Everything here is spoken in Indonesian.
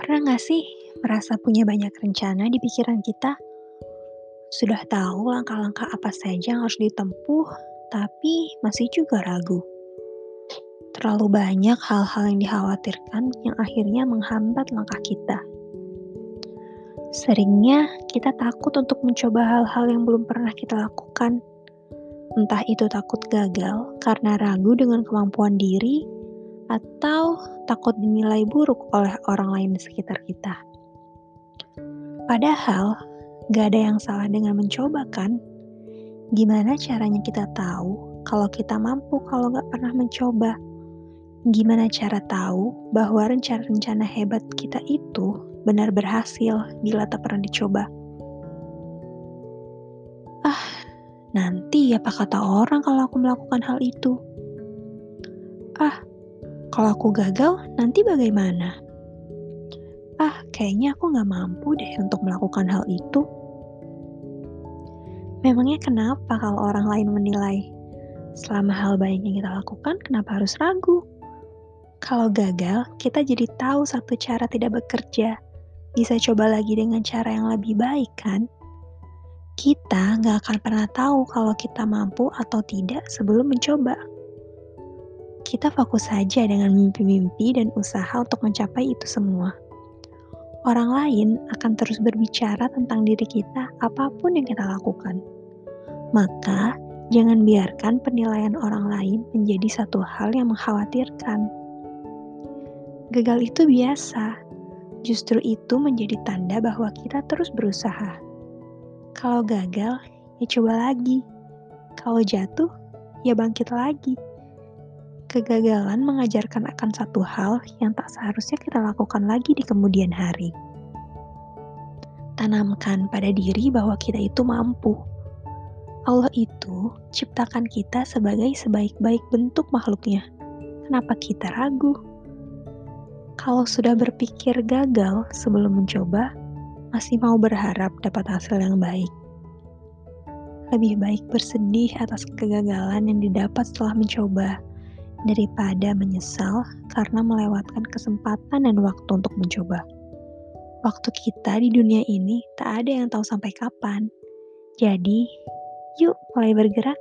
Pernah nggak sih merasa punya banyak rencana di pikiran kita? Sudah tahu langkah-langkah apa saja yang harus ditempuh, tapi masih juga ragu. Terlalu banyak hal-hal yang dikhawatirkan yang akhirnya menghambat langkah kita. Seringnya kita takut untuk mencoba hal-hal yang belum pernah kita lakukan. Entah itu takut gagal karena ragu dengan kemampuan diri, atau takut dinilai buruk oleh orang lain di sekitar kita. Padahal, gak ada yang salah dengan mencoba kan? Gimana caranya kita tahu kalau kita mampu kalau gak pernah mencoba? Gimana cara tahu bahwa rencana-rencana hebat kita itu benar berhasil bila tak pernah dicoba? Ah, nanti apa kata orang kalau aku melakukan hal itu? Ah, kalau aku gagal, nanti bagaimana? Ah, kayaknya aku gak mampu deh untuk melakukan hal itu. Memangnya kenapa kalau orang lain menilai? Selama hal baik yang kita lakukan, kenapa harus ragu? Kalau gagal, kita jadi tahu satu cara tidak bekerja. Bisa coba lagi dengan cara yang lebih baik, kan? Kita nggak akan pernah tahu kalau kita mampu atau tidak sebelum mencoba. Kita fokus saja dengan mimpi-mimpi dan usaha untuk mencapai itu semua. Orang lain akan terus berbicara tentang diri kita apa pun yang kita lakukan. Maka, jangan biarkan penilaian orang lain menjadi satu hal yang mengkhawatirkan. Gagal itu biasa, justru itu menjadi tanda bahwa kita terus berusaha. Kalau gagal, ya coba lagi. Kalau jatuh, ya bangkit lagi. Kegagalan mengajarkan akan satu hal yang tak seharusnya kita lakukan lagi di kemudian hari. Tanamkan pada diri bahwa kita itu mampu. Allah itu ciptakan kita sebagai sebaik-baik bentuk makhluknya. Kenapa kita ragu? Kalau sudah berpikir gagal sebelum mencoba, masih mau berharap dapat hasil yang baik. Lebih baik bersedih atas kegagalan yang didapat setelah mencoba daripada menyesal karena melewatkan kesempatan dan waktu untuk mencoba. Waktu kita di dunia ini tak ada yang tahu sampai kapan. Jadi, yuk mulai bergerak.